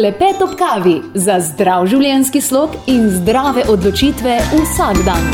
Klepet ob kavi za zdrav življenjski slog in zdrave odločitve vsak dan.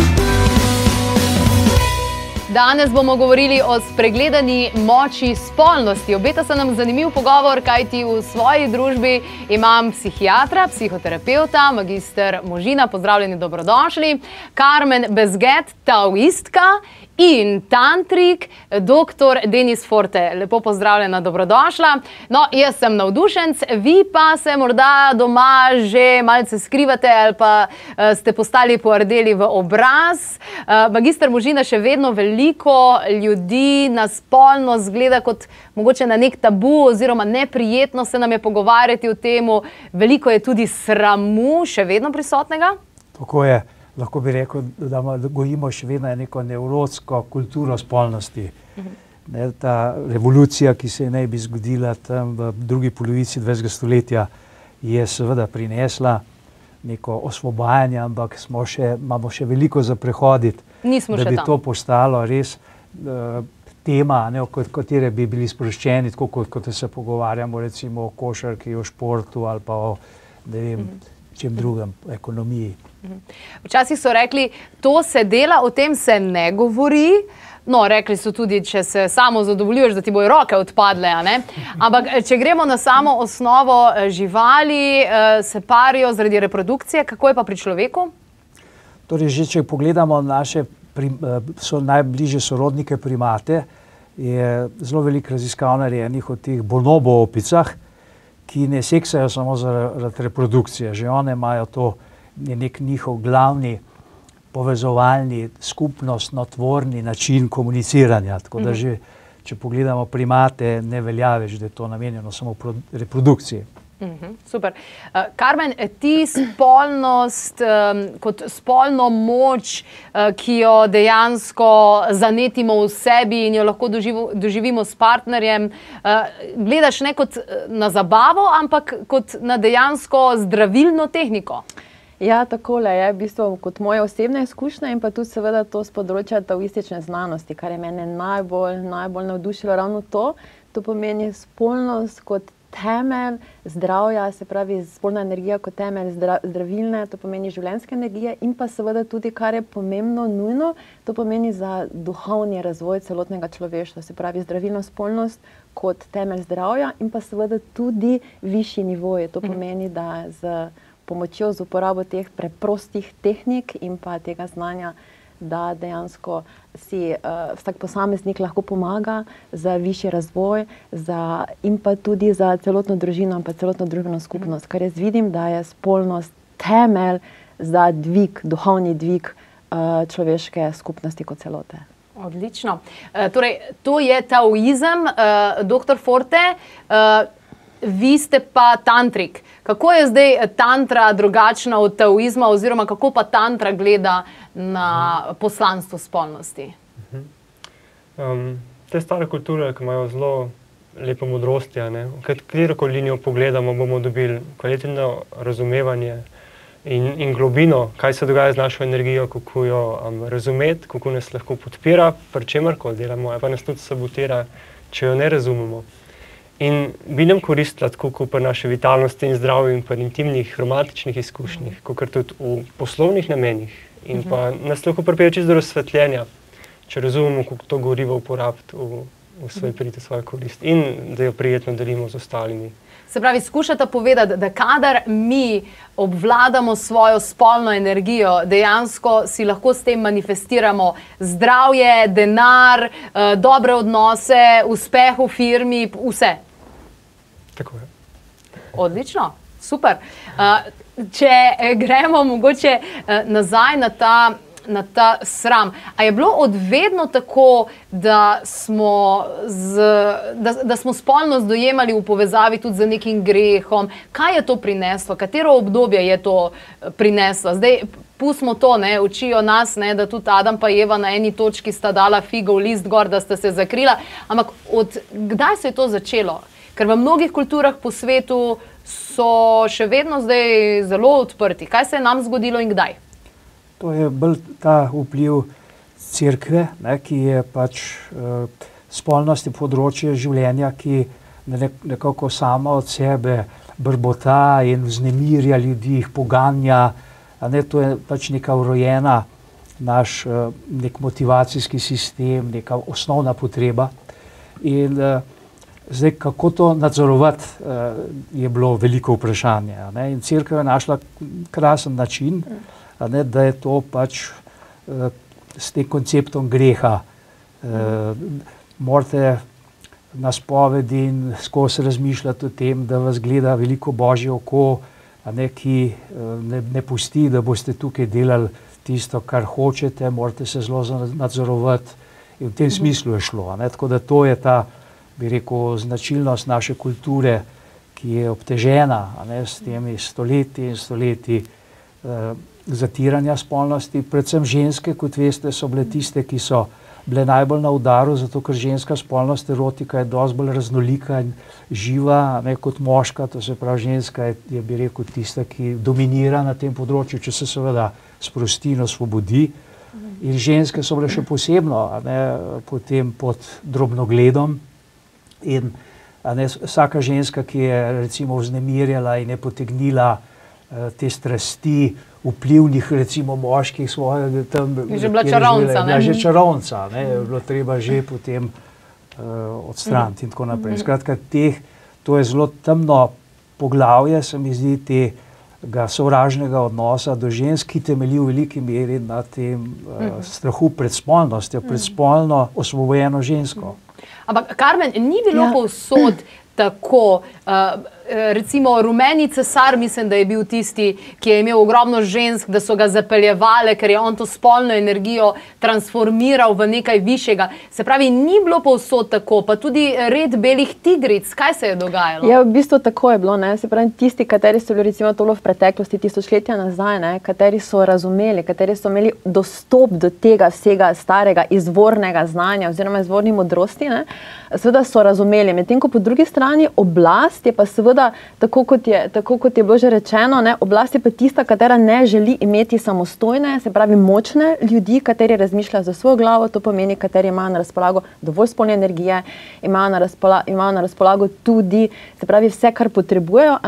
Danes bomo govorili o spregledani moči spolnosti. Obeta se nam zanimiv pogovor, kajti v svoji družbi imam psihiatra, psihoterapeuta, magistr Možina, pozdravljeni, dobrodošli, Karmen Bezget, taoistka in tantrik, dr. Denis Forte. Lepo pozdravljena, dobrodošla. No, jaz sem navdušenc, vi pa se morda doma že malce skrivate ali pa uh, ste postali poardeli v obraz. Uh, Magistr Možina še vedno veliko ljudi na spolno zgleda kot mogoče na nek tabu oziroma neprijetno se nam je pogovarjati o tem, veliko je tudi sramu še vedno prisotnega. Tako je lahko bi rekel, da, gojimo še vedno neko nevrotsko kulturo spolnosti. Ne, ta revolucija, ki se je naj bi zgodila tam v drugi polovici 20. stoletja, je seveda prinesla neko osvobajanje, ampak še, imamo še veliko za prehoditi, Nismo da bi tam. to postalo res uh, tema, ne, o kot- katere bi bili sproščeni, tako kot, kot se pogovarjamo recimo o košarki, o športu ali pa o ne vem, čem drugem, ekonomiji. Včasih so rekli, to se dela, o tem se ne govori. No, rekli so tudi, če se samo zadovoljuješ, da ti bojo roke odpadle. Ampak, eh, če gremo na samo osnovo, eh, živali eh, se parijo zaradi reprodukcije, kako je pa pri človeku? Torej, že če pogledamo naše prim, so najbližje sorodnike primate, je zelo veliko raziskav narejenih o teh bonobo opicah, ki ne seksajo samo zaradi reprodukcije. Že one imajo to, je nek njihov glavni povezovalni, skupnostno-tvorni način komuniciranja. Tako da že, če pogledamo primate, ne velja več, da je to namenjeno samo pro, reprodukciji. Mhm, super. Uh, Karmen, ti spolnost um, kot spolno moč, uh, ki jo dejansko zanetimo v sebi in jo lahko doživo, doživimo s partnerjem, uh, gledaš ne kot na zabavo, ampak kot na dejansko zdravilno tehniko. Ja, takole je v bistvu kot moja osebna izkušnja in pa tudi seveda to z področja taoistične znanosti, kar je mene najbolj, najbolj navdušilo ravno to. To pomeni spolnost kot temelj zdravja, se pravi spolna energija kot temelj zdra, zdravilne, to pomeni življenjske energije in pa seveda tudi, kar je pomembno, nujno, to pomeni za duhovni razvoj celotnega človeštva, se pravi zdravilno spolnost kot temelj zdravja in pa seveda tudi višji nivoji. To pomeni, da z pomočjo, z uporabo teh preprostih tehnik in pa tega znanja, da dejansko si uh, vsak posameznik lahko pomaga za višji razvoj za, in pa tudi za celotno družino in pa celotno družbeno skupnost. Ker jaz vidim, da je spolnost temelj za dvig, duhovni dvig uh, človeške skupnosti kot celote. Odlično. Uh, torej, to je taoizem, uh, dr. Forte. Uh, Vi ste pa tantrik. Kako je zdaj tantra drugačna od taoizma, oziroma kako pa tantra gleda na poslanstvo spolnosti? Um, te stare kulture, ki imajo zelo lepo modrosti, a ne, katero linijo pogledamo, bomo dobili kvalitetno razumevanje in, in globino, kaj se dogaja z našo energijo, kako jo um, razumeti, kako nas lahko podpira, pri čemer koli delamo, ali pa nas tudi sabotira, če jo ne razumemo. In bi nam koristila tako kot pri naši vitalnosti in zdravju in pri intimnih, romantičnih izkušnjah, kot tudi v poslovnih namenih. In pa nas lahko pripelje čisto do razsvetljenja, če razumemo, kako to gorivo uporabiti v, v svoj prid, v svojo korist in da jo prijetno delimo z ostalimi. Se pravi, skušate povedati, da kadar mi obvladamo svojo spolno energijo, dejansko si lahko s tem manifestiramo zdravje, denar, eh, dobre odnose, uspeh v firmi, vse. Tako je. Odlično, super. Uh, če eh, gremo mogoče uh, nazaj na ta, na ta sram. A je bilo odvedno tako, da smo, z, da, da smo spolnost dojemali v povezavi tudi z nekim grehom? Kaj je to prineslo? Katero obdobje je to eh, prineslo? Zdaj, Pustimo to, ne, učijo nas, ne, da tudi Adam in Eva na eni točki sta dala figov list gor, da sta se zakrila. Ampak od kdaj se je to začelo? Ker v mnogih kulturah po svetu so še vedno zelo odprti. Kaj se je nam zgodilo in kdaj? To je bolj ta vpliv cerkve, ne, ki je pač uh, spolnost je področje življenja, ki ne, nekako sama od sebe brbota in vznemirja ljudi, jih poganja. Ne, to je pač neka urojena naš uh, nek motivacijski sistem, neka osnovna potreba. In uh, zdaj, kako to nadzorovati, uh, je bilo veliko vprašanje. In crkva je našla krasen način, ne, da je to pač uh, s tem konceptom greha. Uh, morate na spovedi in skozi razmišljati o tem, da vas gleda veliko božje oko, ne, ki ne, ne pusti, da boste tukaj delali tisto, kar hočete, morate se zelo nadzorovati. In v tem mhm. smislu je šlo. Ne? Tako da to je ta, bi rekel, značilnost naše kulture, ki je obtežena ne, s temi stoletji in stoletji eh, zatiranja spolnosti. Predvsem ženske, kot veste, so bile tiste, ki so bile najbolj na udaru, zato ker ženska spolnost, erotika je dosti bolj raznolika in živa ne, kot moška. To se pravi, ženska je, je, bi rekel, tista, ki dominira na tem področju, če se seveda sprosti in osvobodi. In ženske so bile še posebno ne, potem pod drobnogledom. In ne, vsaka ženska, ki je recimo vznemirjala in je potegnila uh, te strasti vplivnih, recimo moških, svojega tam. Je že bila čarovnica. Ja, že čarovnica, ne, je bilo treba že potem uh, odstraniti in tako naprej. Skratka, teh, to je zelo temno poglavje, se mi zdi, te sovražnega odnosa do žensk, ki temelji v veliki meri na tem uh, strahu pred spolnostjo, pred spolno osvobojeno žensko. Ampak, Karmen, ni bilo ja. povsod tako. Uh, recimo rumeni cesar, mislim, da je bil tisti, ki je imel ogromno žensk, da so ga zapeljevali, ker je on to spolno energijo transformiral v nekaj višjega. Se pravi, ni bilo povsod tako, pa tudi red belih tigric. Kaj se je dogajalo? Ja, v bistvu tako je bilo. Ne? Se pravi, tisti, kateri so bili recimo tolo v preteklosti, tisočletja nazaj, ne? kateri so razumeli, kateri so imeli dostop do tega vsega starega, izvornega znanja oziroma izvorni modrosti, ne? seveda so razumeli. Medtem ko po drugi strani oblast je pa seveda seveda, tako kot je, tako kot je bilo že rečeno, ne, oblast je pa tista, katera ne želi imeti samostojne, se pravi močne ljudi, kateri razmišljajo za svojo glavo, to pomeni, kateri imajo na razpolago dovolj spolne energije, imajo na, razpola, imajo na razpolago tudi, se pravi, vse, kar potrebujejo.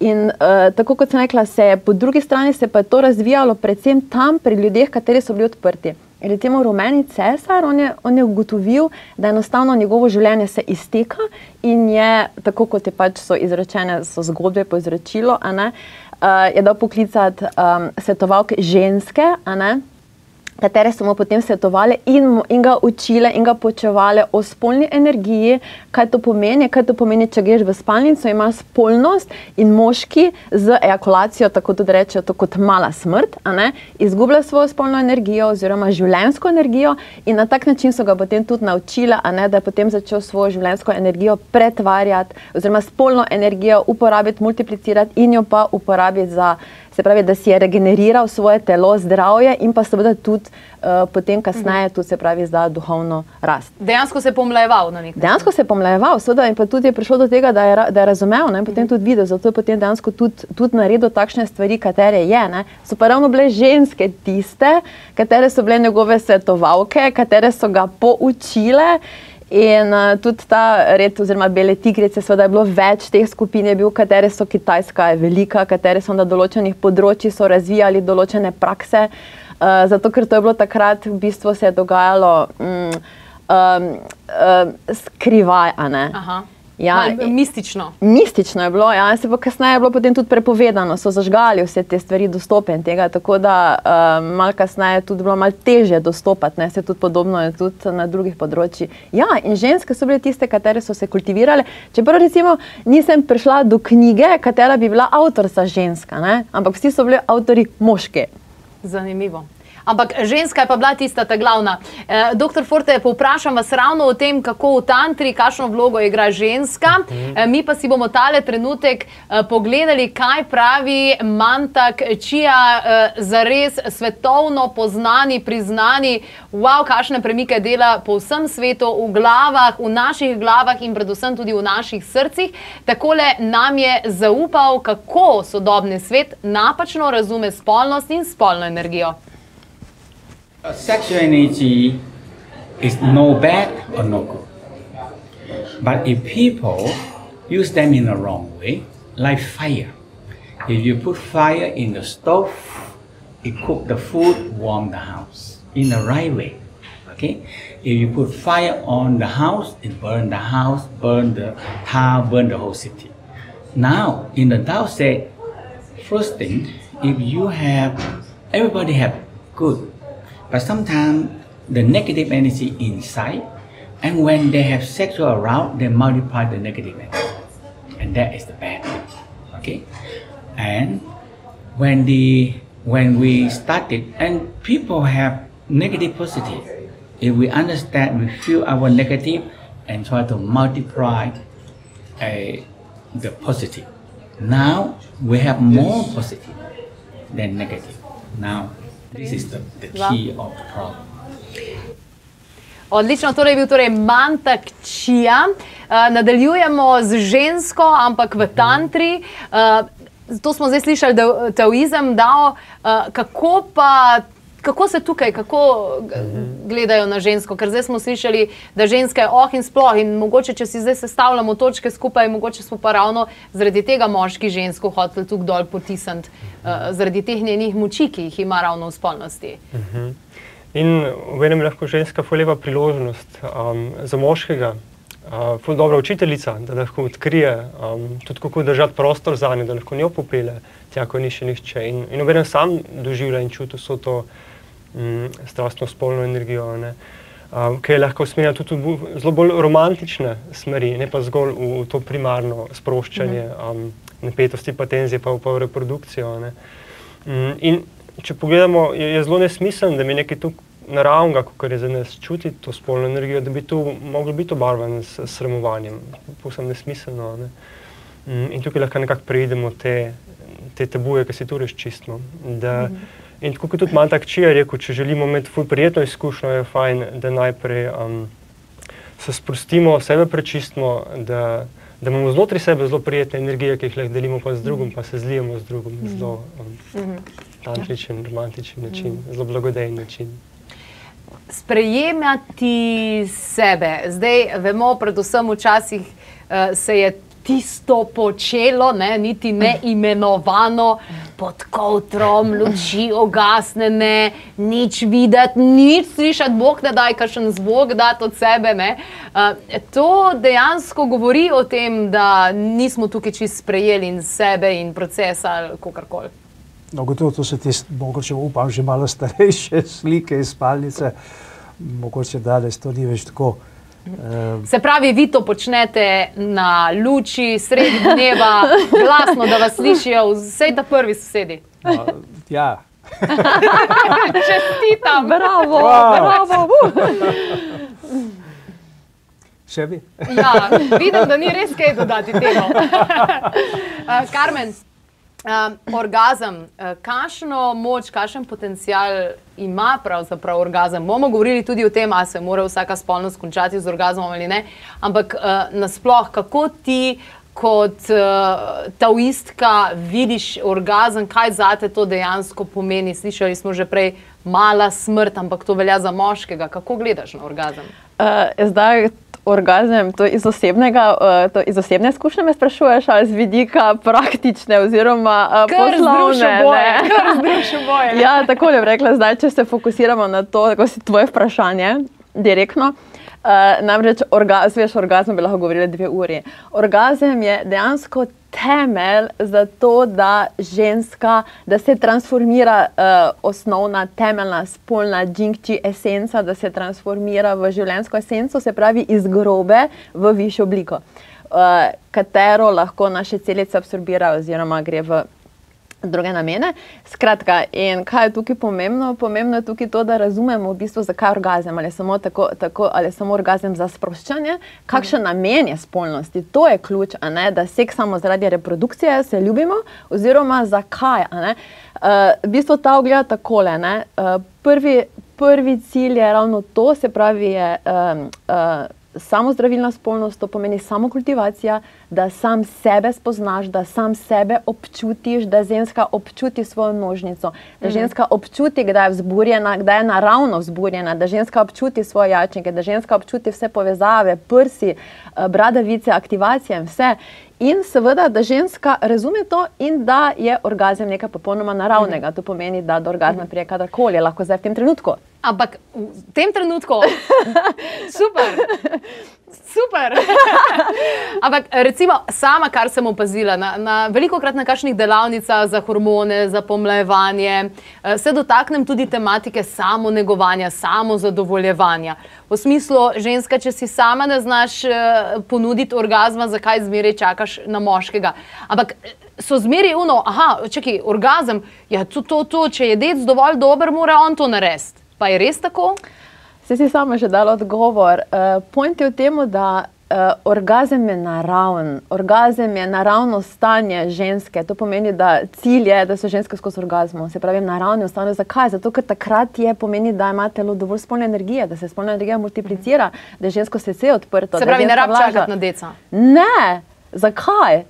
In uh, tako kot sem rekla, se je po drugi strani se pa to razvijalo predvsem tam pri ljudeh, kateri so bili odprti. Recimo rumeni cesar, on je, on je ugotovil, da enostavno njegovo življenje se izteka in je, tako kot je pač so izrečene, so zgodbe povzročilo, uh, je dal poklicati um, svetovalke ženske, katere so mu potem svetovali in, in ga učile in ga počevali o spolni energiji, kaj to pomeni, kaj to pomeni, če greš v spalnico, ima spolnost in moški z ejakulacijo, tako tudi rečejo, to kot mala smrt, izgublja svojo spolno energijo oziroma življensko energijo in na tak način so ga potem tudi naučili, ne, da je potem začel svojo življensko energijo pretvarjati oziroma spolno energijo uporabiti, multiplicirati in jo pa uporabiti za se pravi, da si je regeneriral svoje telo, zdravje in pa seveda tudi uh, potem, kasneje, tudi se pravi, za duhovno rast. Dejansko se je pomlajeval na nek način. Dejansko se je pomlajeval, seveda, in pa tudi je prišlo do tega, da je, da je razumel ne, in potem tudi videl, zato je potem dejansko tudi, tudi naredil takšne stvari, katere je. Ne. So pa ravno bile ženske tiste, katere so bile njegove svetovalke, katere so ga poučile. In uh, tudi ta red, oziroma bele tigrice, seveda je bilo več teh skupin, bil, katere so Kitajska velika, katere so na določenih področjih razvijali določene prakse. Uh, zato, ker to je bilo takrat, v bistvu se je dogajalo um, um, um, skrivaj. Ja, mistično. Mistično je bilo, ja, se pa kasneje je bilo potem tudi prepovedano, so zažgali vse te stvari dostopen tega, tako da uh, malo kasneje je tudi bilo malo teže dostopati, ne, se tudi podobno je tudi na drugih področjih. Ja, in ženske so bile tiste, katere so se kultivirale, čeprav recimo nisem prišla do knjige, katera bi bila avtorica ženska, ne, ampak vsi so bili avtori moške. Zanimivo. Ampak ženska je pa bila tista ta glavna. Eh, doktor Forte, povprašam vas ravno o tem, kako v tantri, kakšno vlogo igra ženska. Eh, mi pa si bomo tale trenutek eh, pogledali, kaj pravi Mantak, čija eh, zares svetovno poznani, priznani, wow, kakšne premike dela po vsem svetu, v glavah, v naših glavah in predvsem tudi v naših srcih. Takole nam je zaupal, kako sodobni svet napačno razume spolnost in spolno energijo. Sexual energy is no bad or no good. But if people use them in the wrong way, like fire. If you put fire in the stove, it cook the food, warm the house in the right way. Okay. If you put fire on the house, it burn the house, burn the town, burn the whole city. Now in the Tao say, first thing, if you have everybody have good, but sometimes the negative energy inside, and when they have sexual around, they multiply the negative energy, and that is the bad thing. Okay, and when the when we started, and people have negative positive, if we understand, we feel our negative, and try to multiply a the positive. Now we have more positive than negative. Now this is the, the key of the problem. Odlično, torej je bil torej Mantak Čija. Uh, nadaljujemo z žensko, ampak v tantri. Uh, to smo zdaj slišali, da je taoizem dal. Uh, kako pa kako se tukaj, kako gledajo na žensko? Ker zdaj smo slišali, da ženska je oh in sploh in mogoče, če si zdaj sestavljamo točke skupaj, mogoče smo pa ravno zaradi tega moški žensko hoteli tukaj dol potisniti, uh, zaradi teh njenih moči, ki jih ima ravno v spolnosti. Uh -huh. In v enem lahko ženska fuleva priložnost um, za moškega. Uh, dobra učiteljica, da lahko odkrije um, tudi kako držati prostor za njo, da lahko njo popele tja, ko ni še nihče. In, in obenem sam doživlja in čuti vso to mm, strastno spolno energijo, ne, um, ki je lahko usmerjena tudi v zelo bolj romantične smeri, ne pa zgolj v, v to primarno sproščanje um, napetosti, pa tenzije, pa v, pa v reprodukcijo. Ne. Um, in če pogledamo, je, je zelo nesmiselno, da mi nekaj tu naravnega, kot je za nas čutiti to spolno energijo, da bi tu moglo biti obarvan s, sramovanjem. Povsem nesmiselno. Ne. Um, in tukaj lahko nekako preidemo te, te tabuje, ki se tu razčistimo. Da, mm -hmm. In tako kot tudi Manta Kčija rekel, če želimo imeti ful prijetno izkušnjo, je fajn, da najprej um, se sprostimo, sebe prečistimo, da, da imamo znotraj sebe zelo prijetne energije, ki jih lahko delimo pa z drugim, pa se zlijemo z drugim na zelo um, tantričen, romantičen način, zelo blagodejen način. Sprejemati sebe. Zdaj vemo, predvsem včasih uh, se je tisto počelo, ne, niti ne imenovano, pod kotrom, luči ogasnjene, nič videti, nič slišati, Bog ne daj, kakšen zvok dati od sebe. Uh, to dejansko govori o tem, da nismo tukaj čisto sprejeli in sebe in procesa ali kakorkoli. No, gotovo to so te, mogoče upam, že malo starejše slike iz spalnice, mogoče danes to ni več tako. Se pravi, vi to počnete na luči, sredi dneva, glasno, da vas slišijo vse ta prvi sosedi. No, ja. Čestitam, bravo, wow. bravo. Še bi? ja, vidim, da ni res kaj dodati temu. Karmen, Um, orgazem, uh, kakšno moč, kakšen potencial ima pravzaprav orgazem? Bomo govorili tudi o tem, ali se mora vsaka spolnost končati z orgazmom ali ne. Ampak uh, nasplošno, kako ti kot uh, taoistka vidiš orgazem, kaj za te to dejansko pomeni? Slišali smo že prej, mala smrt, ampak to velja za moškega. Kako gledaš na orgazem? Uh, zdaj, orgazem, to iz, osebnega, uh, to iz osebne izkušnje me sprašuješ, ali z vidika praktične oziroma uh, poslovne. Boje, ja, tako je rekla, zdaj, če se fokusiramo na to, kako si tvoje vprašanje direktno. Uh, namreč, orgazem, orgazem bi lahko govorili dve uri. Orgazem je dejansko temelj za to, da ženska, da se transformira uh, osnovna, temeljna, spolna džinkči esenca, da se transformira v življenjsko esenco, se pravi iz grobe v višjo obliko, uh, katero lahko naše celice absorbirajo oziroma gre v druge namene. Skratka, in kaj je tukaj pomembno? Pomembno je tukaj to, da razumemo, v bistvu, zakaj je orgazem ali samo, tako, tako, ali samo orgazem za sproščanje, kakšen namen je spolnosti. To je ključ, ne, da se samo zaradi reprodukcije se ljubimo, oziroma zakaj. Uh, v bistvu ta ogleda takole. Uh, prvi, prvi cilj je ravno to, se pravi, je, uh, uh, samozdravilna spolnost, to pomeni samokultivacija, da sam sebe spoznaš, da sam sebe občutiš, da ženska občuti svojo nožnico, da ženska občuti, kdaj je vzburjena, kdaj je naravno vzburjena, da ženska občuti svoje jačnike, da ženska občuti vse povezave, prsi, eh, bradavice, aktivacije in vse. In seveda, da ženska razume to in da je orgazem nekaj popolnoma naravnega. To pomeni, da do orgazma prije kadarkoli, lahko zdaj v tem trenutku. Ampak v tem trenutku, super, super. Ampak recimo, sama, kar sem opazila, na, na veliko krat na kakšnih delavnicah za hormone, za pomlajevanje, eh, se dotaknem tudi tematike samonegovanja, samozadovoljevanja. V smislu, ženska, če si sama ne znaš eh, ponuditi orgazma, zakaj zmeraj čakaš na moškega. Ampak eh, so zmeraj uno, aha, čakaj, orgazem, ja, to, to, to, če je dec dovolj dober, mora on to narediti. Pa je res tako? Se si sama že dala odgovor. Uh, point je v tem, da uh, orgazem je naraven. Orgazem je naravno stanje ženske. To pomeni, da cilj je, da so ženske skozi orgazmo. Se pravi, naravni ostane. Zakaj? Zato, ker takrat je pomeni, da ima telo dovolj spolne energije, da se spolna energija multiplicira, da je žensko srce odprto. Se pravi, ne rabi čakati na deca. Ne, zakaj?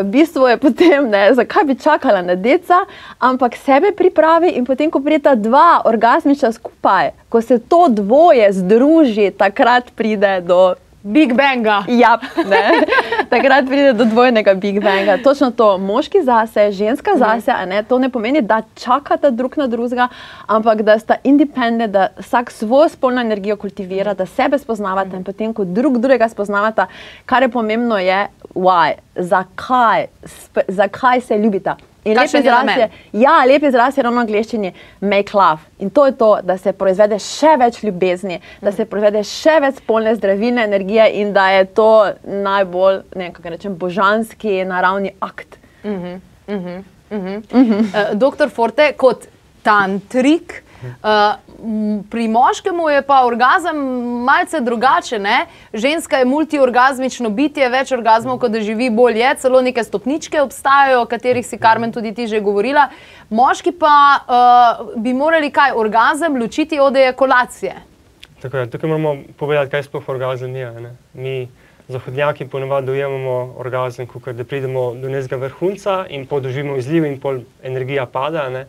V bistvu je potem, ne, zakaj bi čakala na deca, ampak sebe pripravi in potem, ko prideta dva orgasmiča skupaj, ko se to dvoje združi, takrat pride do. Big Banga. Ja, takrat pride do dvojnega Big Banga. Točno to, moški zase, ženska zase, ne, to ne pomeni, da čakata drug na drugega, ampak da sta independentni, da vsak svojo spolno energijo kultivira, da sebe spoznavata in potem, ko drug drugega spoznavata, kar je pomembno, je, why, zakaj, zakaj se ljubita. In lep izraz je, ja, lep izraz je ravno v angleščini make love. In to je to, da se proizvede še več ljubezni, da se proizvede še več spolne zdravilne energije in da je to najbolj, ne kako rečem, božanski naravni akt. Uh, Doktor Forte, kot tantrik, uh, pri moškemu je pa orgazem malce drugače. Ne? Ženska je multiorgazmično bitje, več orgazmov, kot da živi bolj je, celo neke stopničke obstajajo, o katerih si Karmen tudi ti že govorila. Moški pa uh, bi morali kaj orgazem ločiti od ejakulacije. Tako je, tukaj moramo povedati, kaj sploh orgazem je. Ne? Mi, zahodnjaki, ponovadi dojemamo orgazem, kot da pridemo do nekega vrhunca in podoživimo izliv, in pol energija pada. Ne?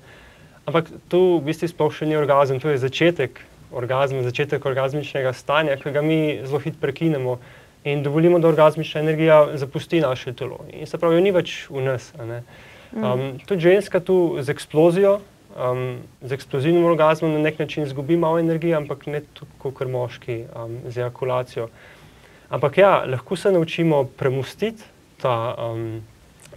Ampak to v bistvu sploh še ni orgazem, to je začetek orgazma, začetek orgazmičnega stanja, ki ga mi zelo hitro prekinemo in dovolimo, da orgazmična energija zapusti naše telo. In se pravi, ni več v nas. ne. Um, tudi ženska tu z eksplozijo, um, z eksplozivnim orgazmom na nek način izgubi malo energije, ampak ne tako kot moški um, z ejakulacijo. Ampak ja, lahko se naučimo premustiti ta um,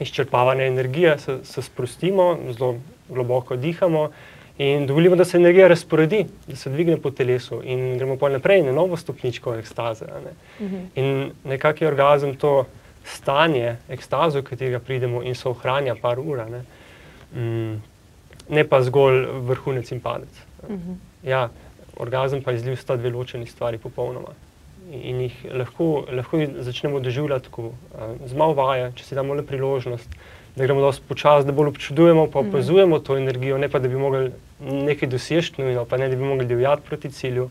izčrpavanje energije, se, se sprostimo, zelo globoko dihamo in dovolimo, da se energija razporedi, da se dvigne po telesu in gremo pa naprej na novo stopničko ekstaze. Ne? In nekako je orgazem to stanje, ekstazo, katerega pridemo in se ohranja par ur, a ne? Mm, ne pa zgolj vrhunec in padec. Ja, orgazem pa izliv sta dve ločeni stvari popolnoma. In jih lahko, lahko začnemo doživljati tako, z malo vaje, če si damo le priložnost, da gremo dosti počasi, da bolj občudujemo, pa opazujemo to energijo, ne pa da bi mogli nekaj doseči, nujno, pa ne da bi mogli divjati proti cilju,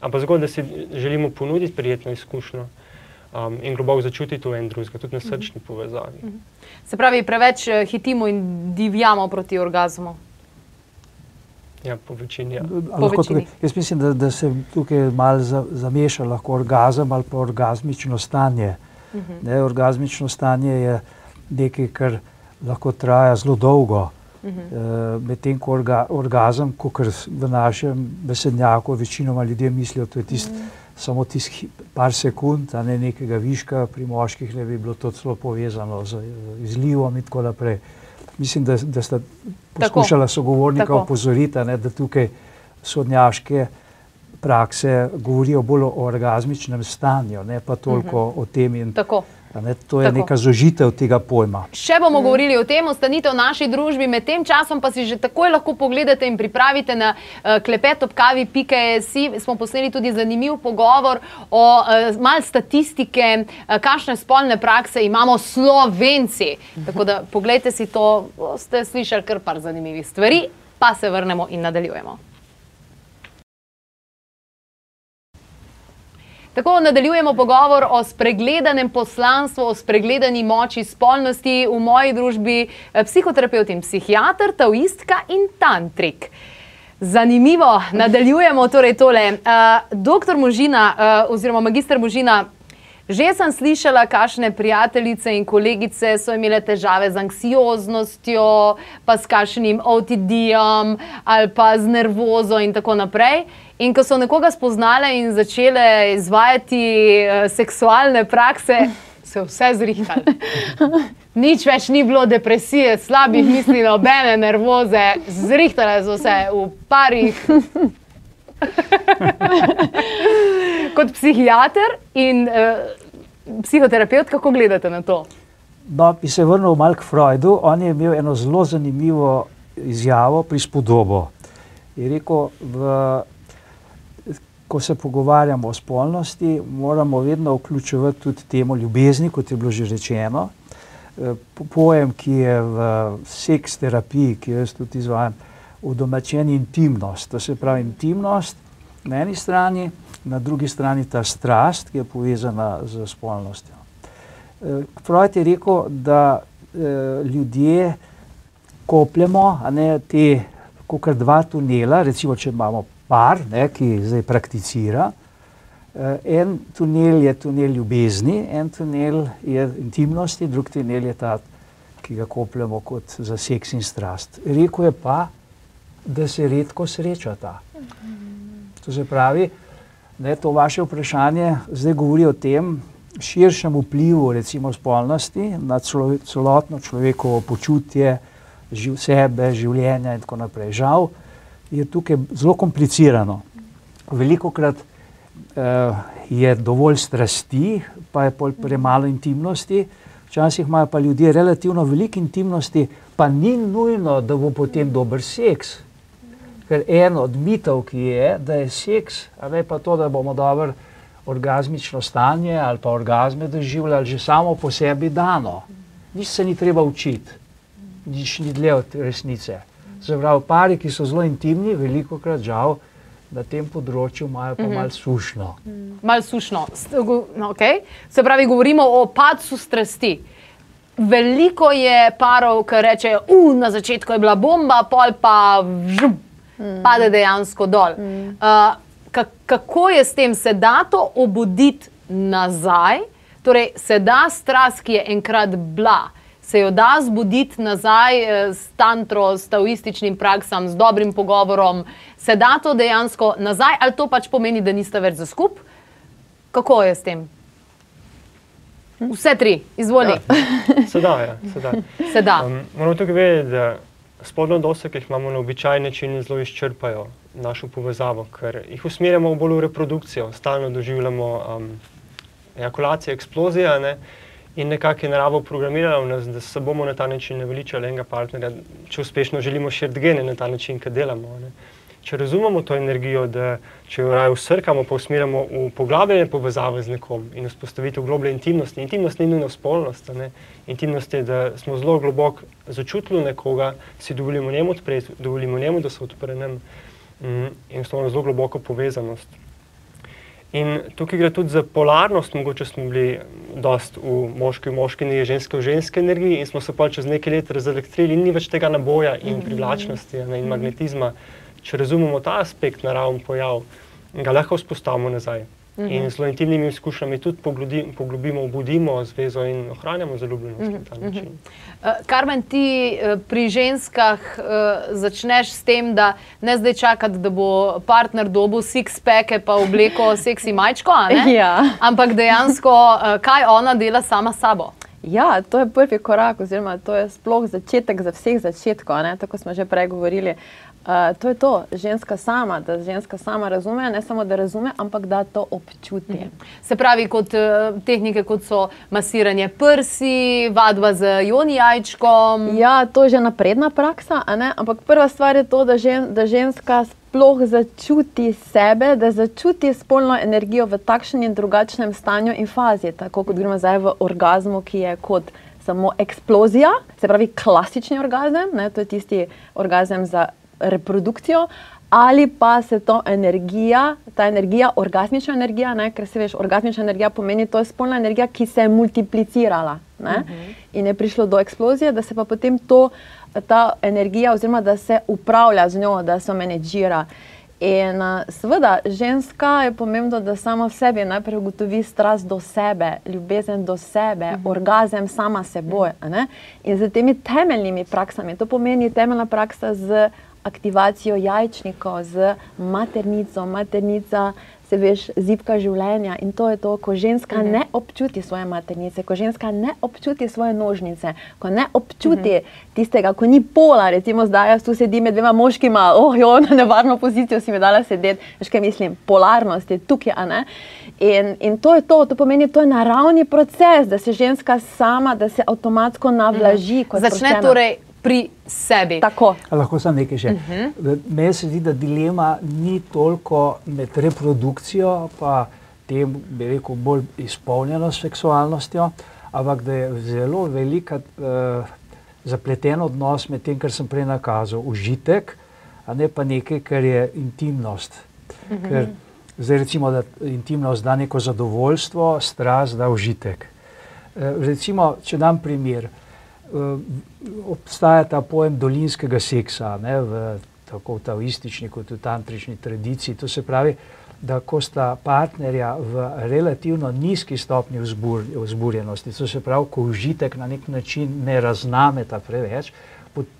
ampak zgolj, da si želimo ponuditi prijetno izkušnjo um, in globoko začutiti to en drugega, tudi na srčni povezavi. Se pravi, preveč eh, hitimo in divjamo proti orgazmu. Ja, po večini. Ja. Lahko večini. jaz mislim, da, da se tukaj malo za, zameša lahko orgazem ali pa orgazmično stanje. Uh -huh. ne, orgazmično stanje je nekaj, kar lahko traja zelo dolgo. Uh -huh. e, Medtem ko orga, orgazem, kot v našem besednjaku, večinoma ljudje mislijo, da je tist, uh -huh. samo tisti par sekund, a ne nekega viška, pri moških ne bi bilo to celo povezano z izlivom in tako naprej. Mislim, da, da sta poskušala sogovornika Tako. opozoriti, ne, da tukaj sodnjaške prakse govorijo bolj o orgazmičnem stanju, ne pa toliko uh -huh. o tem. In, Tako. Ne, to je Tako. neka zožitev tega pojma. Še bomo govorili o tem, ostanite v naši družbi, med tem časom pa si že takoj lahko pogledate in pripravite na uh, klepet ob kavi.si. Smo posneli tudi zanimiv pogovor o uh, mal statistike, uh, kakšne spolne prakse imamo slovenci. Tako da pogledajte si to, ste slišali kar par zanimivih stvari, pa se vrnemo in nadaljujemo. Tako nadaljujemo pogovor o spregledanem poslanstvu, o spregledani moči spolnosti v moji družbi, eh, psihoterapeut in psihiater, taoistka in tantrik. Zanimivo, nadaljujemo torej tole. Uh, doktor Možina, uh, oziroma magistr Možina, že sem slišala, kakšne prijateljice in kolegice so imele težave z anksioznostjo, pa s kakšnim OTD-jem ali pa z nervozo in tako naprej. In ko so nekoga spoznale in začele izvajati uh, seksualne prakse, se vse zrihtali. Nič več ni bilo depresije, slabih misli, nobene nervoze, zrihtale so se v parih. Kot psihiater in uh, psihoterapeut, kako gledate na to? No, bi se vrnil malo k Freudu. On je imel eno zelo zanimivo izjavo, prispodobo. Je rekel, v, ko se pogovarjamo o spolnosti, moramo vedno vključevati tudi temo ljubezni, kot je bilo že rečeno pojem, ki je v seks terapiji, ki jo jaz tudi izvajam, udomačen intimnost. To se pravi intimnost na eni strani, na drugi strani ta strast, ki je povezana z spolnostjo. Eh, Freud je rekel, da eh, ljudje kopljemo, ne te, kot dva tunela, recimo, če imamo par, ne, ki zdaj prakticira, Uh, en tunel je tunel ljubezni, en tunel je intimnosti, drug tunel je ta, ki ga kopljemo kot za seks in strast. Rekl je pa, da se redko srečata. To se pravi, da je to vaše vprašanje, zdaj govori o tem širšem vplivu, recimo spolnosti na celotno človekovo počutje, živ sebe, življenja in tako naprej. Žal je tukaj zelo komplicirano. Veliko krat uh, je dovolj strasti, pa je premalo intimnosti. Včasih imajo pa ljudje relativno veliko intimnosti, pa ni nujno, da bo potem dober seks. Ker en od mitov, ki je, da je seks, a ne pa to, da bomo dobro orgasmično stanje ali pa orgasme doživljali že samo po sebi dano. Nič se ni treba učiti, nič ni dlje od resnice. Zavravo pari, ki so zelo intimni, veliko krat žal, na tem področju imajo pa mm -hmm. malo sušno. Mal sušno. No, okay. Se pravi, govorimo o padcu strasti. Veliko je parov, ki rečejo, da na začetku je bila bomba, pol pa vžum, mm. pade dejansko dol. Mm. Uh, kako je s tem, se da to obuditi nazaj? Torej, se da strast, ki je enkrat bila, se jo da zbuditi nazaj eh, s tantro, s taoističnim praksam, s dobrim pogovorom, se da to dejansko nazaj, ali to pač pomeni, da niste več za skup? Kako je s tem? Vse tri, izvoli. Ja, se da, ja, se da. Se da. Um, moramo tukaj vedeti, da spodnje odnose, ki jih imamo na običajen način, zelo izčrpajo našo povezavo, ker jih usmerjamo bolj v reprodukcijo, stalno doživljamo um, ejakulacijo, eksplozijo. Ne? In nekako je narava programirala v nas, da se bomo na ta način naveličali enega partnerja, če uspešno želimo širiti gene na ta način, ki delamo. Ne? Če razumemo to energijo, da če jo raje usrkamo, pa usmerjamo v poglabljanje povezave z nekom in vzpostavitev globlje intimnosti. Intimnost ni nujno spolnost. Ne? Intimnost je, da smo zelo globoko začutili nekoga, si dovolimo njemu odpreti, dovolimo njemu, da se odpre nam mm, in ustvarjamo zelo globoko povezanost. In tukaj gre tudi za polarnost, mogoče smo bili dost v moški, v moški energiji, ženske v ženske energiji in smo se pa čez nekaj let razelektrili in ni več tega naboja in mhm. privlačnosti ne, in magnetizma. Če razumemo ta aspekt naravni pojav, ga lahko vzpostavimo nazaj. -hmm. In z intimnimi izkušnjami tudi poglobimo, obudimo zvezo in ohranjamo zaljubljenost mm -hmm. na ta način. Uh, Karmen, ti uh, pri ženskah uh, začneš s tem, da ne zdaj čakati, da bo partner dobil six-peke pa obleko seksi majčko, ja. ampak dejansko, uh, kaj ona dela sama s sabo. Ja, to je prvi korak, oziroma to je sploh začetek za vseh začetkov. Tako smo že prej govorili. Uh, to je to, ženska sama, da ženska sama razume, ne samo da razume, ampak da to občuti. Mhm. Se pravi, kot uh, tehnike, kot so masiranje prsi, vadba z joni jajčkom. Ja, to je že napredna praksa, ampak prva stvar je to, da, žen, da ženska sploh začuti sebe, da začuti spolno energijo v takšnem in drugačnem stanju in fazi, tako kot gremo zdaj v orgazmu, ki je kot. Samo eksplozija, se pravi klasični orgazem, ne, to je tisti orgazem za reprodukcijo, ali pa se to energija, ta energija, orgasmična energija, ne, ker se veš, orgasmična energija pomeni, to je spolna energija, ki se je multiplicirala ne, uh -huh. in je prišlo do eksplozije, da se pa potem to, ta energija, oziroma da se upravlja z njo, da se menedžira. In seveda, ženska je pomembno, da sama v sebi najprej ugotovi strast do sebe, ljubezen do sebe, uh -huh. orgazem sama seboj. Uh -huh. In z temi temeljnimi praksami, to pomeni temeljna praksa z aktivacijo jajčnikov, z maternico, maternica. Se veš, zipka življenja in to je to, ko ženska uh mhm. -huh. ne občuti svoje maternice, ko ženska ne občuti svoje nožnice, ko ne občuti uh mhm. -huh. tistega, ko ni pola, recimo zdaj jaz tu sedim med dvema moškima, oh, jo, na nevarno pozicijo si mi dala sedeti, veš kaj mislim, polarnost je tukaj, a ne. In, in to je to, to pomeni, to je naravni proces, da se ženska sama, da se avtomatsko navlaži. Uh -huh. Začne torej pri sebi. Tako. Lahko sem nekaj še. Uh mhm. -huh. Meni se zdi, da dilema ni toliko med reprodukcijo in tem, rekel, bolj izpolnjeno seksualnostjo, ampak da je zelo velika uh, zapleten odnos med tem, kar sem prej nakazal, užitek, a ne pa nekaj, kar je intimnost. Uh mhm. -huh. Ker, zdaj, recimo, da intimnost da neko zadovoljstvo, strast da užitek. Uh, recimo, če dam primer. Uh, obstaja ta pojem dolinskega seksa, ne, v tako v taoistični kot v tantrični tradiciji. To se pravi, da ko sta partnerja v relativno nizki vzbur, vzburjenosti, to se pravi, ko užitek na nek način ne raznameta preveč,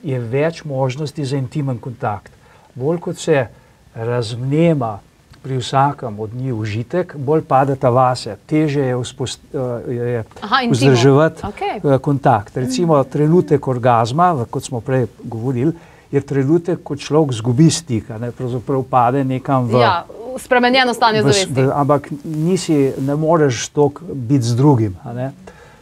je več možnosti za intimen kontakt. Bolj kot se razmnema pri vsakem od njih užitek, bolj padeta vase, teže je, eh, je vzdrževati okay. Eh, kontakt. Recimo trenutek orgazma, kot smo prej govorili, je trenutek, ko človek zgubi stik, ne, pravzaprav pade nekam v. Ja. Spremenjeno stanje zavesti. Ampak nisi, ne moreš tok biti z drugim.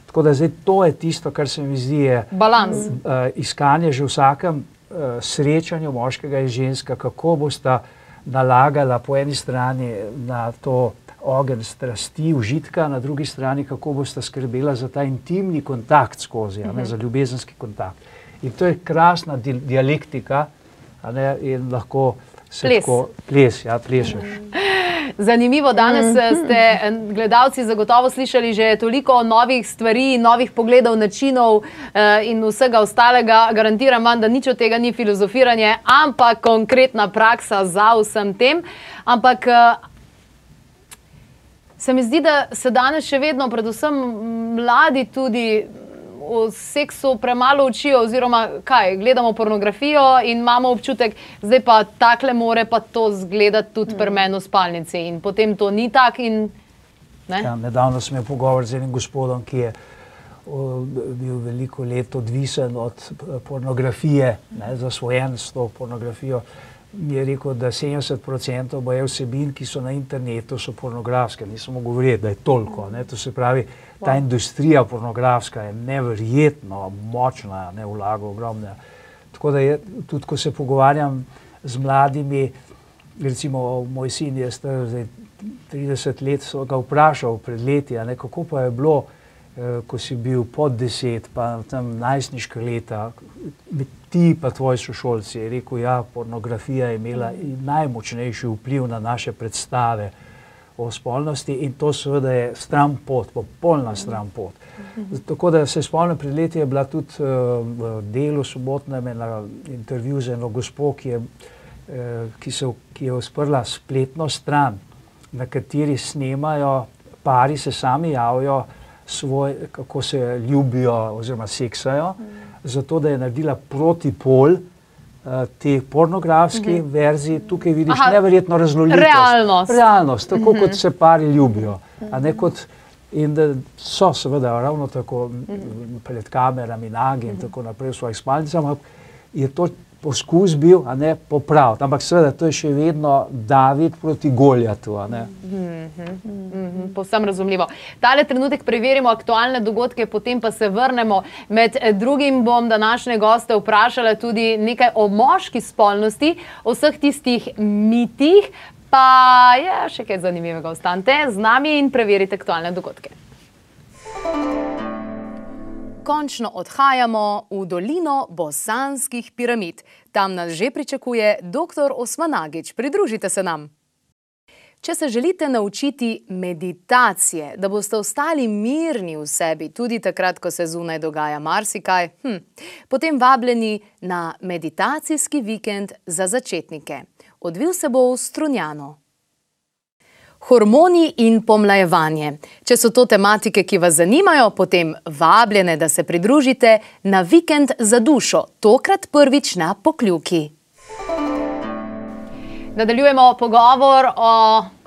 Tako da zdaj to je tisto, kar se mi zdi, je balans. Uh, iskanje že v vsakem uh, srečanju moškega in ženska, kako bosta uh, nalagala po eni strani na to ogenj strasti, užitka, na drugi strani, kako boste skrbela za ta intimni kontakt skozi, ne, mhm. za ljubezenski kontakt. In to je krasna di dialektika, ne, in lahko se ples. tako ples, ja, plešeš. Mm. Zanimivo, danes eh, ste eh, gledalci zagotovo slišali že toliko novih stvari, novih pogledov, načinov eh, in vsega ostalega. Garantiram vam, da nič od tega ni filozofiranje, ampak konkretna praksa za vsem tem. Ampak se mi zdi, da se danes še vedno, predvsem mladi, tudi o seksu premalo učijo, oziroma kaj, gledamo pornografijo in imamo občutek, da pa takle more pa to zgledati tudi mm. pri meni v spalnici in potem to ni tako. Ne? Ja, nedavno sem imel pogovor z enim gospodom, ki je o, bil veliko let odvisen od eh, pornografije, ne, zasvojen s to pornografijo mi je rekel, da 70% boje vsebin, ki so na internetu, so pornografske. Nismo govorili, da je toliko. Ne? To se pravi, ta industrija pornografska je neverjetno močna, ne vlaga ogromne. Tako da je, tudi, ko se pogovarjam z mladimi, recimo moj sin je star 30 let, so ga vprašal pred leti, ne, kako pa je bilo, eh, ko si bil pod deset, pa tam najstniška leta, ti pa tvoji sošolci, je rekel, ja, pornografija je imela najmočnejši vpliv na naše predstave o spolnosti in to seveda je stran pot, popolna stran pot. Tako da se spomnim, pred leti je bila tudi uh, v delu sobotnem na intervju z eno gospo, ki je, uh, ki, se, ki je usprla spletno stran, na kateri snemajo, pari se sami javijo, svoj, kako se ljubijo oziroma seksajo. Mm zato da je naredila protipol uh, te pornografske mm -hmm. verzije. Tukaj vidiš Aha, neverjetno raznolikost. Realnost. Realnost, tako mm -hmm. kot se pari ljubijo. Mm -hmm. In da so seveda ravno tako mm -hmm. pred kamerami, nagi in mm -hmm. tako naprej v svojih spalnicah, ampak je to poskus bil, ne popraviti. Ampak seveda to je še vedno David proti Goljatu. Mm -hmm, mm -hmm, Povsem razumljivo. Tale trenutek preverimo aktualne dogodke, potem pa se vrnemo. Med drugim bom današnje goste vprašala tudi nekaj o moški spolnosti, o vseh tistih mitih. Pa je še kaj zanimivega. Ostanite z nami in preverite aktualne dogodke. Končno odhajamo v dolino bosanskih piramid. Tam nas že pričakuje dr. Osmanagič. Pridružite se nam. Če se želite naučiti meditacije, da boste ostali mirni v sebi, tudi takrat, ko se zunaj dogaja marsikaj, hm, potem vabljeni na meditacijski vikend za začetnike. Odvil se bo v Strunjano. Hormoni in pomlajevanje. Če so to tematike, ki vas zanimajo, potem vabljene, da se pridružite na vikend za dušo, tokrat prvič na pokljuki. Nadaljujemo pogovor o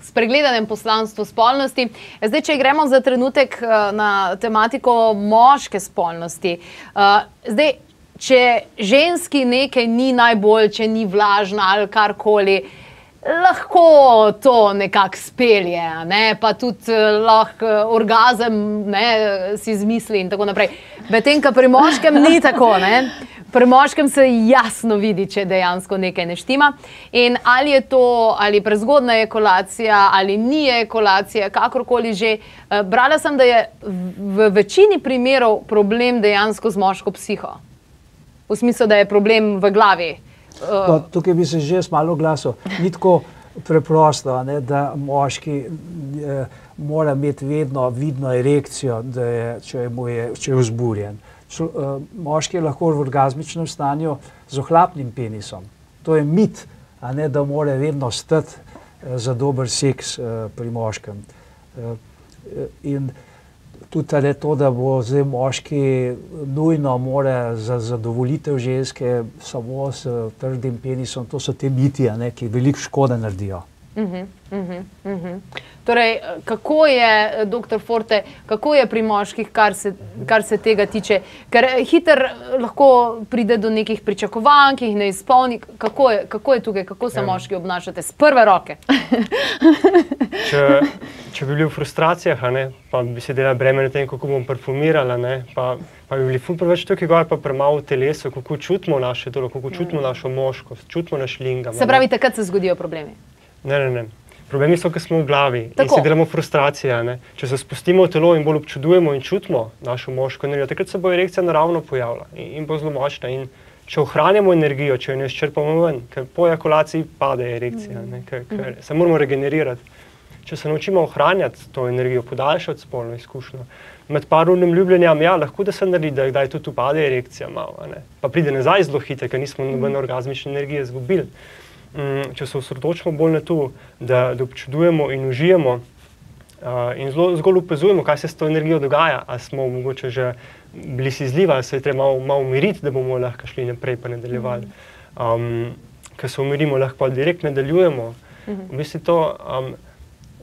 spregledanem poslanstvu spolnosti. Zdaj, če gremo za trenutek eh, na tematiko moške spolnosti. Eh, zdaj, če ženski nekaj ni najbolj, če ni vlažna ali karkoli lahko to nekako spelje, ne? pa tudi uh, lahko uh, orgazem ne, si izmisli in tako naprej. Medtem, ko pri moškem ni tako. Ne? Pri moškem se jasno vidi, če dejansko nekaj ne štima. In ali je to ali prezgodna ekolacija, ali ni ekolacija, kakorkoli že. Brala sem, da je v večini primerov problem dejansko z moško psiho. V smislu, da je problem v glavi. No, tukaj bi se že malo glasil. Ni tako preprosto, ne, da moški eh, mora imeti vedno vidno erekcijo, je, če, je, če je vzburjen. Čo, eh, moški je lahko v orgasmičnem stanju z ohlapnim penisom. To je mit, ne da mora vedno stati eh, za dober seks eh, pri moškem. Eh, in, tudi to, da bo zdaj moški nujno more za zadovoljitev ženske samo s trdim penisom, to so te miti, ne, ki veliko škode naredijo. Uh -huh, uh -huh, uh -huh. Torej, kako je, doktor Forte, kako je pri moških, kar se, kar se tega tiče? Ker hitro lahko pride do nekih pričakovanj, ki jih ne izpolni. Kako je, kako je tukaj, kako se ja. moški obnašate z prve roke? če, če bi bili v frustracijah, ne, pa bi se delali breme na tem, kako bom perfumirala, ne, pa, pa bi bili preveč tukaj, gor pa premalo v telesu, kako čutimo naše telo, kako čutimo našo moškost, čutimo naš lingam. Se pravi, takrat se zgodijo problemi. Ne, ne, ne. Problemi so, ker smo v glavi Tako. in si delamo frustracije. Ne? Če se spustimo v telo in bolj občudujemo in čutimo našo moško energijo, takrat se bo erekcija naravno pojavila in, in bo zelo močna. In če ohranjamo energijo, če jo ne izčrpamo ven, ker po ejakulaciji pade erekcija, mm. ker, ker mm. se moramo regenerirati. Če se naučimo ohranjati to energijo, podaljšati spolno izkušnjo. Med parurnim ljubljenjem, ja, lahko da se naredi, da kdaj tudi upade erekcija, malo, pa pride nazaj zelo hitro, ker nismo nobene mm. orgasmične energije izgubili. Mm, če se osredotočimo bolj na to, da, da občudujemo in užijemo uh, in zelo, zgolj opazujemo, kaj se s to energijo dogaja, ali smo mogoče že bili si zliva, ali se je treba malo, malo umiriti, da bomo lahko šli naprej in nadaljevali. Um, ker se umirimo, lahko pa direkt nadaljujemo. V bistvu to, um,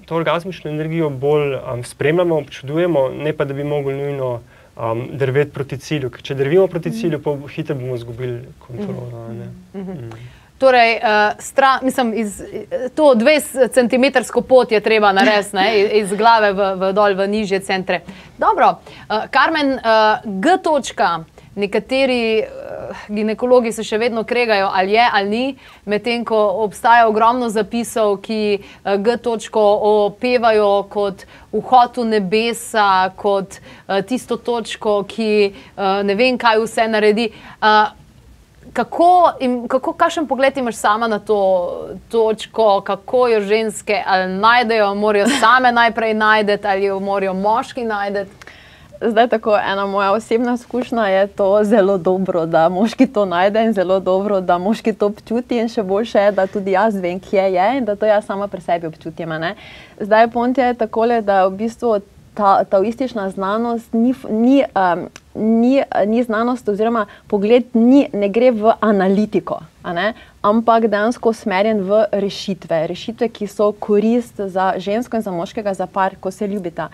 to orgasmično energijo bolj um, spremljamo, občudujemo, ne pa da bi mogli nujno. Um, drveti proti cilju, ker če drvimo proti cilju, pa hitro bomo izgubili kontrolo. Mm -hmm. mm. Torej, uh, stra, mislim, iz, to 20 cm pot je treba narediti iz, iz glave v, v dol v nižje centre. Dobro, uh, Karmen, uh, G. točka. Nekateri uh, ginekologi se še vedno kregajo, ali je ali ni, medtem ko obstaja ogromno zapisov, ki uh, G. točko opevajo kot vhod v nebesa, kot uh, tisto točko, ki uh, ne vem, kaj vse naredi. Uh, kako, in, kako, kakšen pogled imaš sama na to točko, kako jo ženske najdejo, morajo same najprej najti ali jo morajo moški najti? Zdaj, tako ena moja osebna izkušnja je to zelo dobro, da moški to najde in zelo dobro, da moški to občuti. In še boljše je, da tudi jaz vem, kje je in da to jaz sama pri sebi občutim. Zdaj, pont je tako, da v bistvu ta taoistična znanost ni, ni, um, ni, ni znanost, oziroma pogled ni, ne gre v analitiko, ampak dejansko usmerjen v rešitve. Rešitve, ki so korist za žensko in za moškega, za par, ko se ljubita.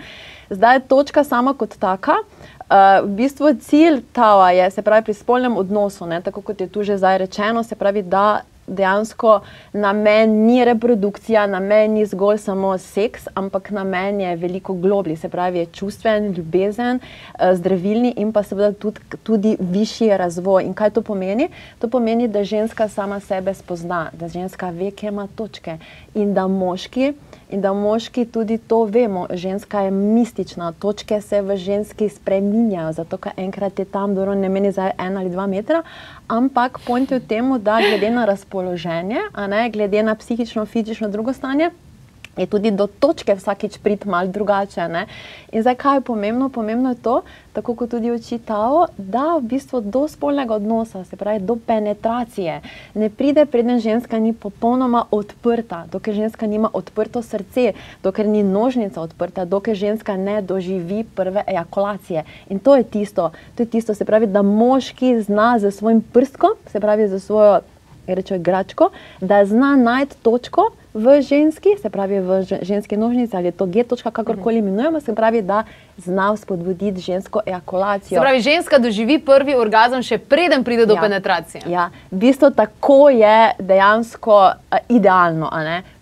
Zdaj je točka sama kot taka. Uh, v bistvu cilj tava je, se pravi, pri spolnem odnosu, ne, tako kot je tu že zdaj rečeno, se pravi, da dejansko namen ni reprodukcija, namen ni zgolj samo seks, ampak namen je veliko globlji, se pravi, je čustven, ljubezen, eh, zdravilni in pa seveda tudi, tudi višji razvoj. In kaj to pomeni? To pomeni, da ženska sama sebe spozna, da ženska ve, kje ima točke in da moški in da moški tudi to vemo. Ženska je mistična, točke se v ženski spreminjajo, zato ker enkrat je tam, dobro, ne meni za en ali dva metra, ampak point je v tem, da glede na razpoloženje, ne, glede na psihično, fizično drugo stanje je tudi do točke vsakič prid mal drugače. Ne? In zdaj, kaj je pomembno? Pomembno je to, tako kot tudi očitao, da v bistvu do spolnega odnosa, se pravi do penetracije, ne pride, preden ženska ni popolnoma odprta, dokler ženska nima odprto srce, dokler ni nožnica odprta, dokler ženska ne doživi prve ejakulacije. In to je tisto, to je tisto, se pravi, da moški zna za svojim prstkom, se pravi za svojo rečo, igračko, da zna najti točko v ženski, se pravi v ženski nožnici ali to G-točka, kakorkoli imenujemo, se pravi, da zna spodbuditi žensko ejakulacijo. Se pravi, ženska doživi prvi orgazem, še preden pride do ja. penetracije. Ja, v bistvu tako je dejansko uh, idealno.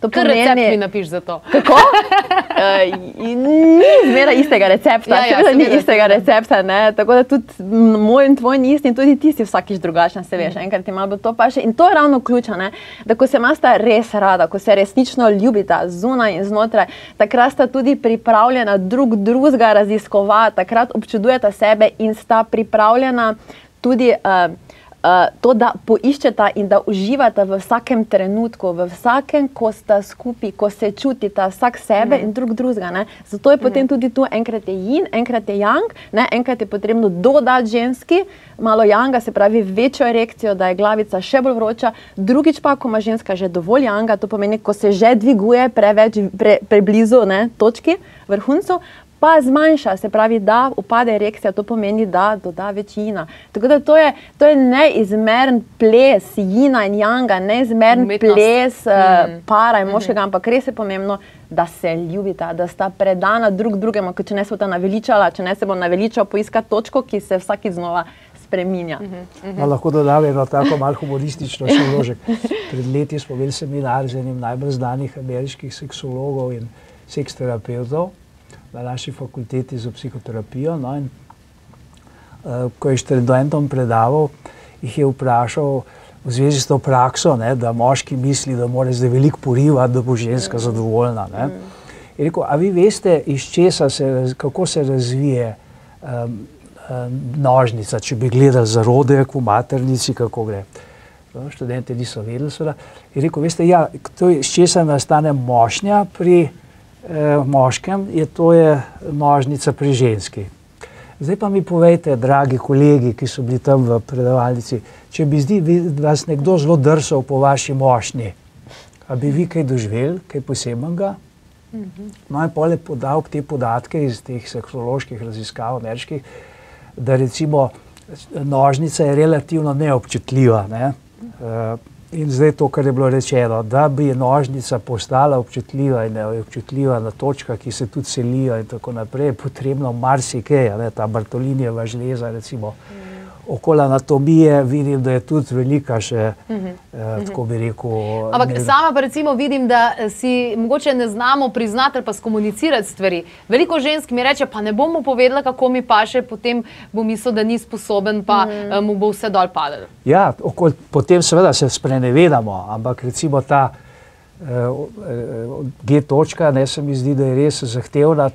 To Kar pomeni, recept mi napiš za to. Kako? uh, ni zmeraj istega recepta, ja, ja, ni istega recepta. Ne? Tako da tudi moj in tvoj ni isti, in tudi ti si vsakiš drugačen, se veš. Mm. Enkrat ti malo to paše. In to je ravno ključno, da ko se imata res rada, ko se resnično ljubita zunaj in znotraj, takrat sta tudi pripravljena drug drugega raziskovati, takrat občudujeta sebe in sta pripravljena tudi. Uh, to, da poiščeta in da uživata v vsakem trenutku, v vsakem, ko sta skupaj, ko se čutita vsak sebe mm. in drug drugega. Zato je mm. potem tudi tu enkrat je jin, enkrat je yang, ne? enkrat je potrebno dodati ženski, malo janga, se pravi večjo erekcijo, da je glavica še bolj vroča, drugič pa, ko ima ženska že dovolj janga, to pomeni, ko se že dviguje preveč, pre, preblizu ne? točki, vrhuncu, pa zmanjša, se pravi, da upade erekcija, to pomeni, da doda večina. Tako da to je, to je neizmeren ples, jina in janga, neizmeren Umetnost. ples mm. para in mhm. moškega, mm -hmm. ampak res je pomembno, da se ljubita, da sta predana drug drugemu, če ne se bo ta naveličala, če ne se bo naveličal poiskati točko, ki se vsaki znova. Spreminja. Uh -huh, uh -huh. Lahko dodam eno tako malo humoristično šoložek. Pred leti smo imeli seminar z enim najbolj znanih ameriških seksologov in seksterapeutov na naši fakulteti za psihoterapijo. No, in, uh, ko je študentom predaval, jih je vprašal v zvezi s to prakso, ne, da moški misli, da mora zdaj veliko porivati, da bo ženska mm. zadovoljna. Ne. Je rekel, a vi veste, iz česa se, kako se razvije um, um, nožnica, če bi gledali zarodek v maternici, kako gre. No, študenti niso vedeli, seveda. Je rekel, veste, ja, to je, iz česa nastane mošnja pri moškem, je to je nožnica pri ženski. Zdaj pa mi povejte, dragi kolegi, ki so bili tam v predavalnici, če bi zdi, vas nekdo zelo drsal po vaši mošnji, a bi vi kaj doživeli, kaj posebnega? No, in pole podal te podatke iz teh seksoloških raziskav ameriških, da recimo nožnica je relativno neobčutljiva. Ne? Uh, In zdaj to, kar je bilo rečeno, da bi nožnica postala občutljiva in občutljiva na točkah, ki se tudi selijo in tako naprej, je potrebno marsikaj, ta Bartolinijeva žleza recimo. Mm okoli anatomije vidim, da je tudi velika še, uh -huh. eh, tako bi rekel. Ampak ne... sama pa recimo vidim, da si mogoče ne znamo priznati ali pa skomunicirati stvari. Veliko žensk mi reče, pa ne bomo povedala, kako mi paše, potem bo mislil, da ni sposoben, pa uh -huh. mu bo vse dol padalo. Ja, okol, potem seveda se sprenevedamo, ampak recimo ta uh, G-točka, ne se mi zdi, da je res zahtevna.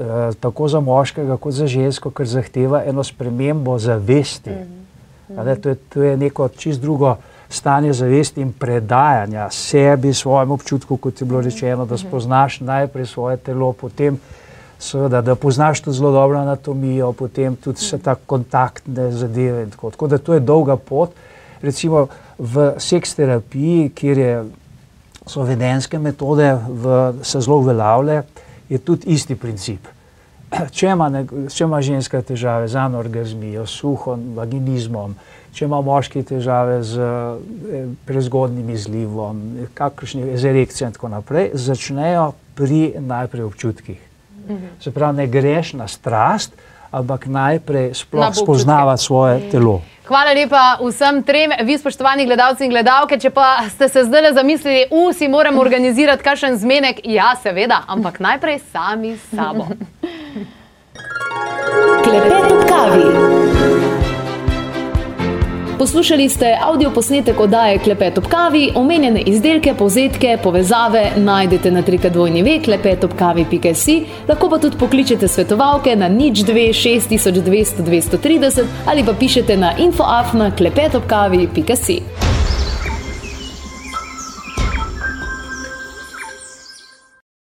Eh, tako za moškega, kot za žensko, ker zahteva eno spremembo zavesti. Mm -hmm. to, je, to je neko čist drugo stanje zavesti in predajanja sebi, svojemu občutku, kot je bilo mhm. rečeno, da mhm. spoznaš najprej svoje telo, potem seveda, da poznaš tudi zelo dobro anatomijo, potem tudi vse ta kontaktne zadeve. Tako. tako da to je dolga pot. Recimo v seks terapiji, kjer je, so vedenske metode v, se zelo uveljavljajo je tudi isti princip. Če ima, ne, če ima ženska težave z anorgazmijo, suhom, vaginizmom, če ima moški težave z eh, prezgodnim izlivom, kakršni z erekcijo in tako naprej, začnejo pri najprej občutkih. Mhm. Se pravi, ne greš na strast, ampak najprej sploh spoznava svoje mhm. telo. Hvala lepa vsem trem, vi spoštovani gledalci in gledalke. Če pa ste se zdaj zamislili, vsi moramo organizirati kakšen zmenek, ja, seveda, ampak najprej sami s sabo. Klepet ob kavi. Poslušali ste avdio posnetek oddaje Klepet ob kavi, omenjene izdelke, povzetke, povezave najdete na trikadvojni ve klepetobkavi.si, lahko pa tudi pokličete svetovalke na nič 2 6200 230 ali pa pišete na infoafna klepetobkavi.si.